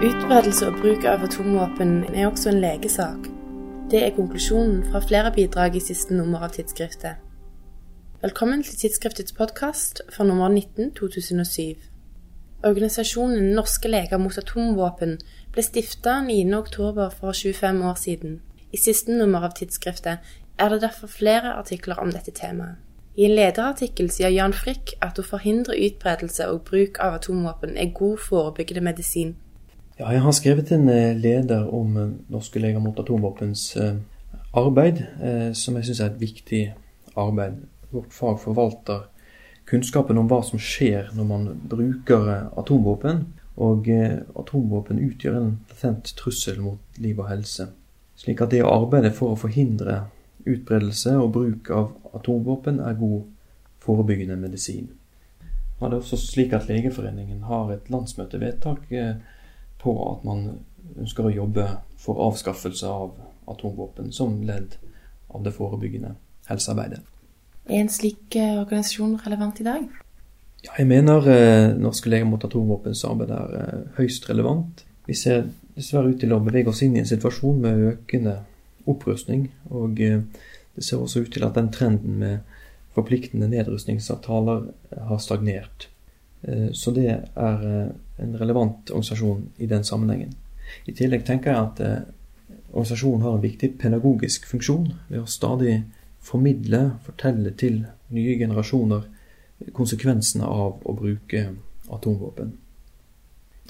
Utbredelse og bruk av atomvåpen er også en legesak. Det er konklusjonen fra flere bidrag i siste nummer av tidsskriftet. Velkommen til tidsskriftets podkast for nummer 19 2007. Organisasjonen Norske leger mot atomvåpen ble stifta 9.10 for 25 år siden. I siste nummer av tidsskriftet er det derfor flere artikler om dette temaet. I en lederartikkel sier Jan Frikk at å forhindre utbredelse og bruk av atomvåpen er god forebyggende medisin. Ja, jeg har skrevet en eh, leder om eh, Norske leger mot atomvåpens eh, arbeid, som jeg syns er et viktig arbeid. Vårt fag forvalter kunnskapen om hva som skjer når man bruker atomvåpen. Og atomvåpen utgjør en latent trussel mot liv og helse. Slik at det å arbeide for å forhindre utbredelse og bruk av atomvåpen er god forebyggende medisin. Det er også slik at Legeforeningen har et landsmøtevedtak på at man ønsker å jobbe for avskaffelse av atomvåpen som ledd av det forebyggende helsearbeidet. Er en slik eh, organisasjon relevant i dag? Ja, jeg mener eh, Norske leger mot atomvåpens arbeid er eh, høyst relevant. Vi ser dessverre ut til å bevege oss inn i en situasjon med økende opprustning. Og eh, det ser også ut til at den trenden med forpliktende nedrustningsavtaler eh, har stagnert. Eh, så det er en relevant organisasjon i den sammenhengen. I tillegg tenker jeg at organisasjonen har en viktig pedagogisk funksjon ved å stadig formidle, fortelle til nye generasjoner konsekvensene av å bruke atomvåpen.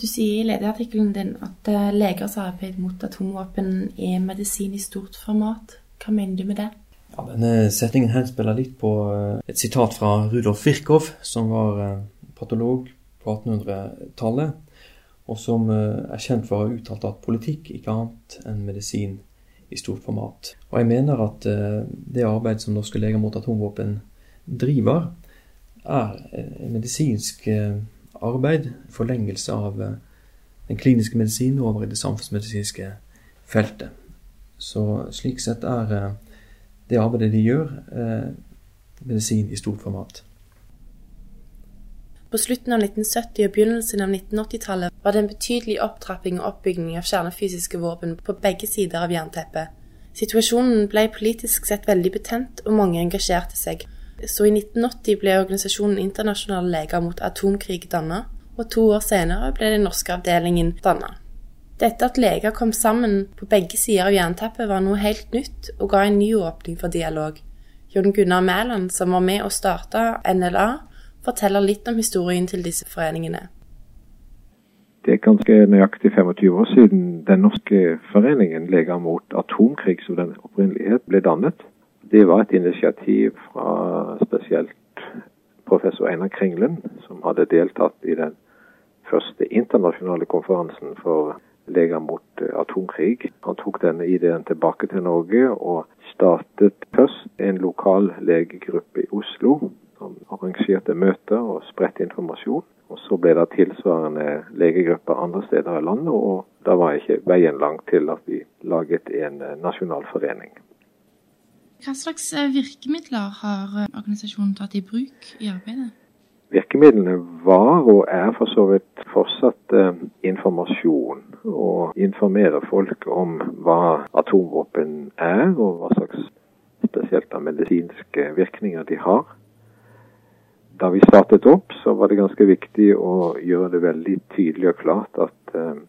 Du sier i lederartikkelen din at eh, legers arbeid mot atomvåpen er medisin i stort format. Hva mener du med det? Ja, denne Setningen henspiller litt på eh, et sitat fra Rudolf Virchow, som var eh, patolog på 1800-tallet, og som er kjent for å ha uttalt at politikk ikke annet enn medisin i stort format. Og jeg mener at det arbeid som Norske leger mot atomvåpen driver, er medisinsk arbeid, forlengelse av eh, den kliniske medisin over i det samfunnsmedisinske feltet. Så slik sett er eh, det arbeidet de gjør, eh, medisin i stort format. På slutten av 1970- og begynnelsen av 1980-tallet var det en betydelig opptrapping og oppbygging av kjernefysiske våpen på begge sider av jernteppet. Situasjonen ble politisk sett veldig betent, og mange engasjerte seg, så i 1980 ble organisasjonen Internasjonale leger mot atomkrig dannet, og to år senere ble den norske avdelingen dannet. Dette at leger kom sammen på begge sider av jernteppet var noe helt nytt, og ga en ny åpning for dialog. Jon Gunnar Mæland, som var med å starte NLA, forteller litt om historien til disse foreningene. Det er ganske nøyaktig 25 år siden Den norske foreningen Leger mot atomkrig, som den opprinnelig het, ble dannet. Det var et initiativ fra spesielt professor Einar Kringlen, som hadde deltatt i den første internasjonale konferansen for leger mot atomkrig. Han tok denne ideen tilbake til Norge og startet først en lokal legegruppe i Oslo som arrangerte møter og spredte informasjon. Og Så ble det tilsvarende legegrupper andre steder i landet, og da var ikke veien lang til at vi laget en eh, nasjonal forening. Hva slags eh, virkemidler har eh, organisasjonen tatt i bruk i arbeidet? Virkemidlene var og er for så vidt fortsatt eh, informasjon. Og informere folk om hva atomvåpen er, og hva slags spesielt medisinske virkninger de har. Da vi startet opp, så var det ganske viktig å gjøre det veldig tydelig og klart at eh,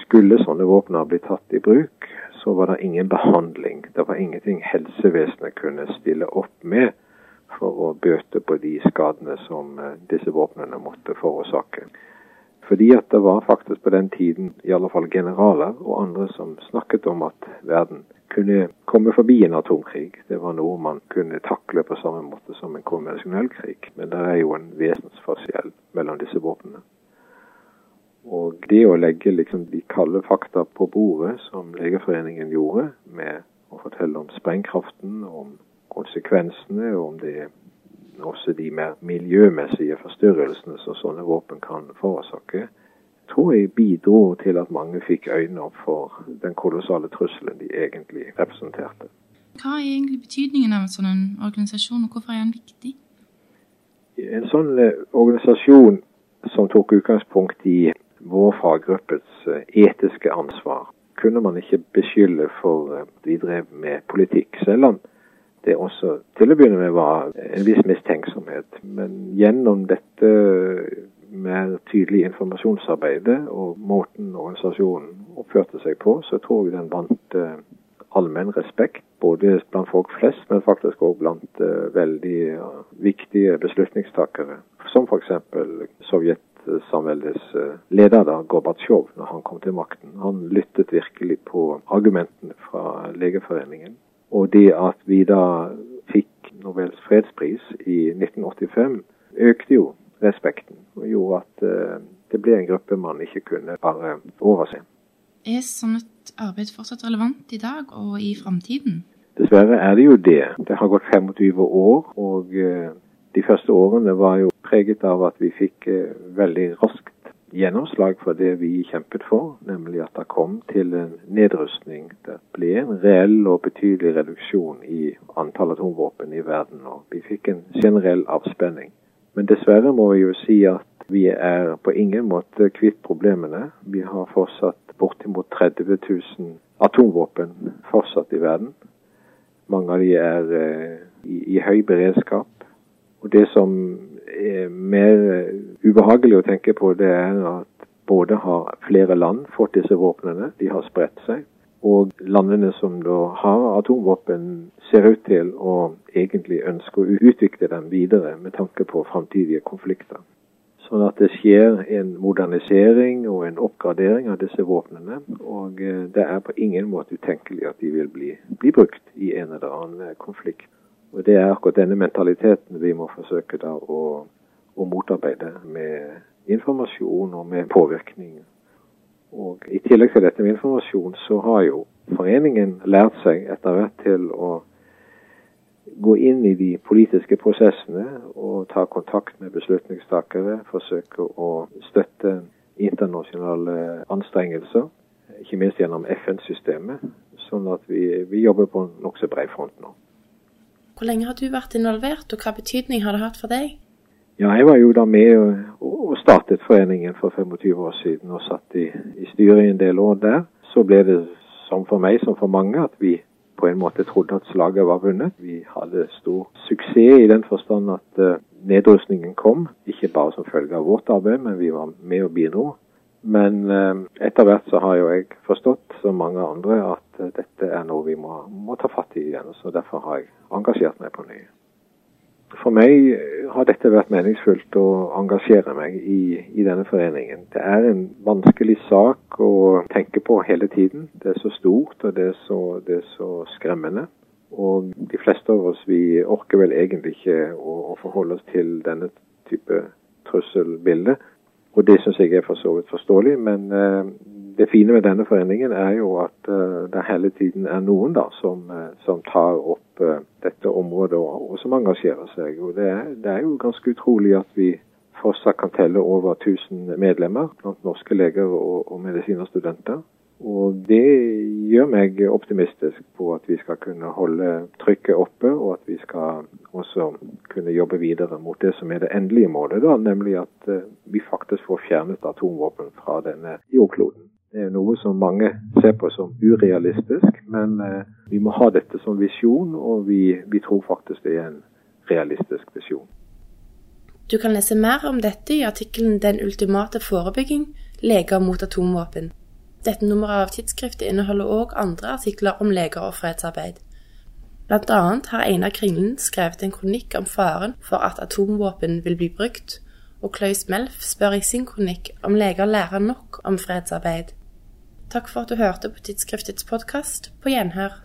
skulle sånne våpen blitt tatt i bruk, så var det ingen behandling. Det var ingenting helsevesenet kunne stille opp med for å bøte på de skadene som eh, disse våpnene måtte forårsake. Fordi at det var faktisk på den tiden i alle fall generaler og andre som snakket om at verden kunne komme forbi en atomkrig. Det var noe man kunne takle på samme måte som en konvensjonell krig. Men det er jo en vesensforskjell mellom disse våpnene. Og det å legge liksom de kalde fakta på bordet, som Legeforeningen gjorde, med å fortelle om sprengkraften, om konsekvensene, og om det også de mer miljømessige forstyrrelsene som sånne våpen kan forårsake, tror jeg bidro til at mange fikk øynene opp for den kolossale trusselen de egentlig representerte. Hva er egentlig betydningen av en sånn organisasjon, og hvorfor er den viktig? En sånn eh, organisasjon som tok utgangspunkt i vår faggruppes etiske ansvar kunne man ikke beskylde for at vi drev med politikk, selv om det også til å begynne med var en viss mistenksomhet. Men gjennom dette mer tydelig informasjonsarbeidet og måten organisasjonen oppførte seg på, så tror jeg den vant allmenn respekt. Både blant folk flest, men faktisk òg blant veldig viktige beslutningstakere. Som f.eks. Sovjet samveldets eh, leder, da, Gorbatsjov, når han kom til makten. Han lyttet virkelig på argumentene fra Legeforeningen. Og det at vi da fikk Nobels fredspris i 1985, økte jo respekten gjorde at uh, det ble en gruppe man ikke kunne bare overse. Er et arbeid fortsatt relevant i dag og i framtiden? Dessverre er det jo det. Det har gått 25 år, og uh, de første årene var jo preget av at vi fikk eh, veldig raskt gjennomslag for det vi kjempet for, nemlig at det kom til en nedrustning. Det ble en reell og betydelig reduksjon i antall atomvåpen i verden, og vi fikk en generell avspenning. Men dessverre må vi jo si at vi er på ingen måte kvitt problemene. Vi har fortsatt bortimot 30 000 atomvåpen fortsatt i verden. Mange av de er eh, i, i høy beredskap. Og det som er mer eh, ubehagelig å tenke på, det er at både har flere land fått disse våpnene, de har spredt seg. Og landene som da har atomvåpen, ser ut til å egentlig ønske å utvikle dem videre med tanke på framtidige konflikter. Sånn at det skjer en modernisering og en oppgradering av disse våpnene. Og eh, det er på ingen måte utenkelig at de vil bli, bli brukt i en eller annen konflikt. Og Det er akkurat denne mentaliteten vi må forsøke da å, å motarbeide med informasjon og med påvirkning. Og I tillegg til dette med informasjon, så har jo foreningen lært seg etter hvert til å gå inn i de politiske prosessene og ta kontakt med beslutningstakere. Forsøke å støtte internasjonale anstrengelser, ikke minst gjennom FN-systemet. Sånn at vi, vi jobber på en nokså bred front nå. Hvor lenge har du vært involvert, og hva betydning har det hatt for deg? Ja, Jeg var jo da med og, startet foreningen for 25 år siden og satt i, i styret i en del år der. Så ble det som for meg som for mange at vi på en måte trodde at slaget var vunnet. Vi hadde stor suksess i den forstand at uh, nedrustningen kom. Ikke bare som følge av vårt arbeid, men vi var med og bidro. Men uh, etter hvert så har jo jeg forstått, som mange andre, at uh, dette er noe vi må, må ta fatt i igjen. Så derfor har jeg engasjert meg på ny. For meg har dette vært meningsfullt å engasjere meg i, i, denne foreningen. Det er en vanskelig sak å tenke på hele tiden. Det er så stort, og det er så, det er så skremmende. Og de fleste av oss vi orker vel egentlig ikke å, å forholde oss til denne type trusselbilde. Og det syns jeg er for så vidt forståelig, men eh, det fine med denne foreningen er jo at uh, det hele tiden er noen da som, uh, som tar opp dette området og, og, som engasjerer seg. Og det er, det er, jo ganske utrolig at vi fortsatt kan telle over 1000 medlemmer blant norske leger og, og medisinerstudenter. Og det gjør meg optimistisk på at vi skal kunne holde trykket oppe, og at vi skal også kunne jobbe videre mot det som er det endelige målet, da, nemlig at vi faktisk får fjernet atomvåpen fra denne jordkloden. Det er noe som mange ser på som urealistisk, men eh, vi må ha dette som visjon, og vi, vi tror faktisk det er en realistisk visjon. Du kan lese mer om dette i artikkelen 'Den ultimate forebygging leger mot atomvåpen'. Dette nummeret av tidsskriftet inneholder òg andre artikler om leger og fredsarbeid. Blant annet har Einar Kringlen skrevet en kronikk om faren for at atomvåpen vil bli brukt, og Klaus Melf spør i sin kronikk om leger lærer nok om fredsarbeid. Takk for at du hørte på Tidsskriftets podkast. På gjenhør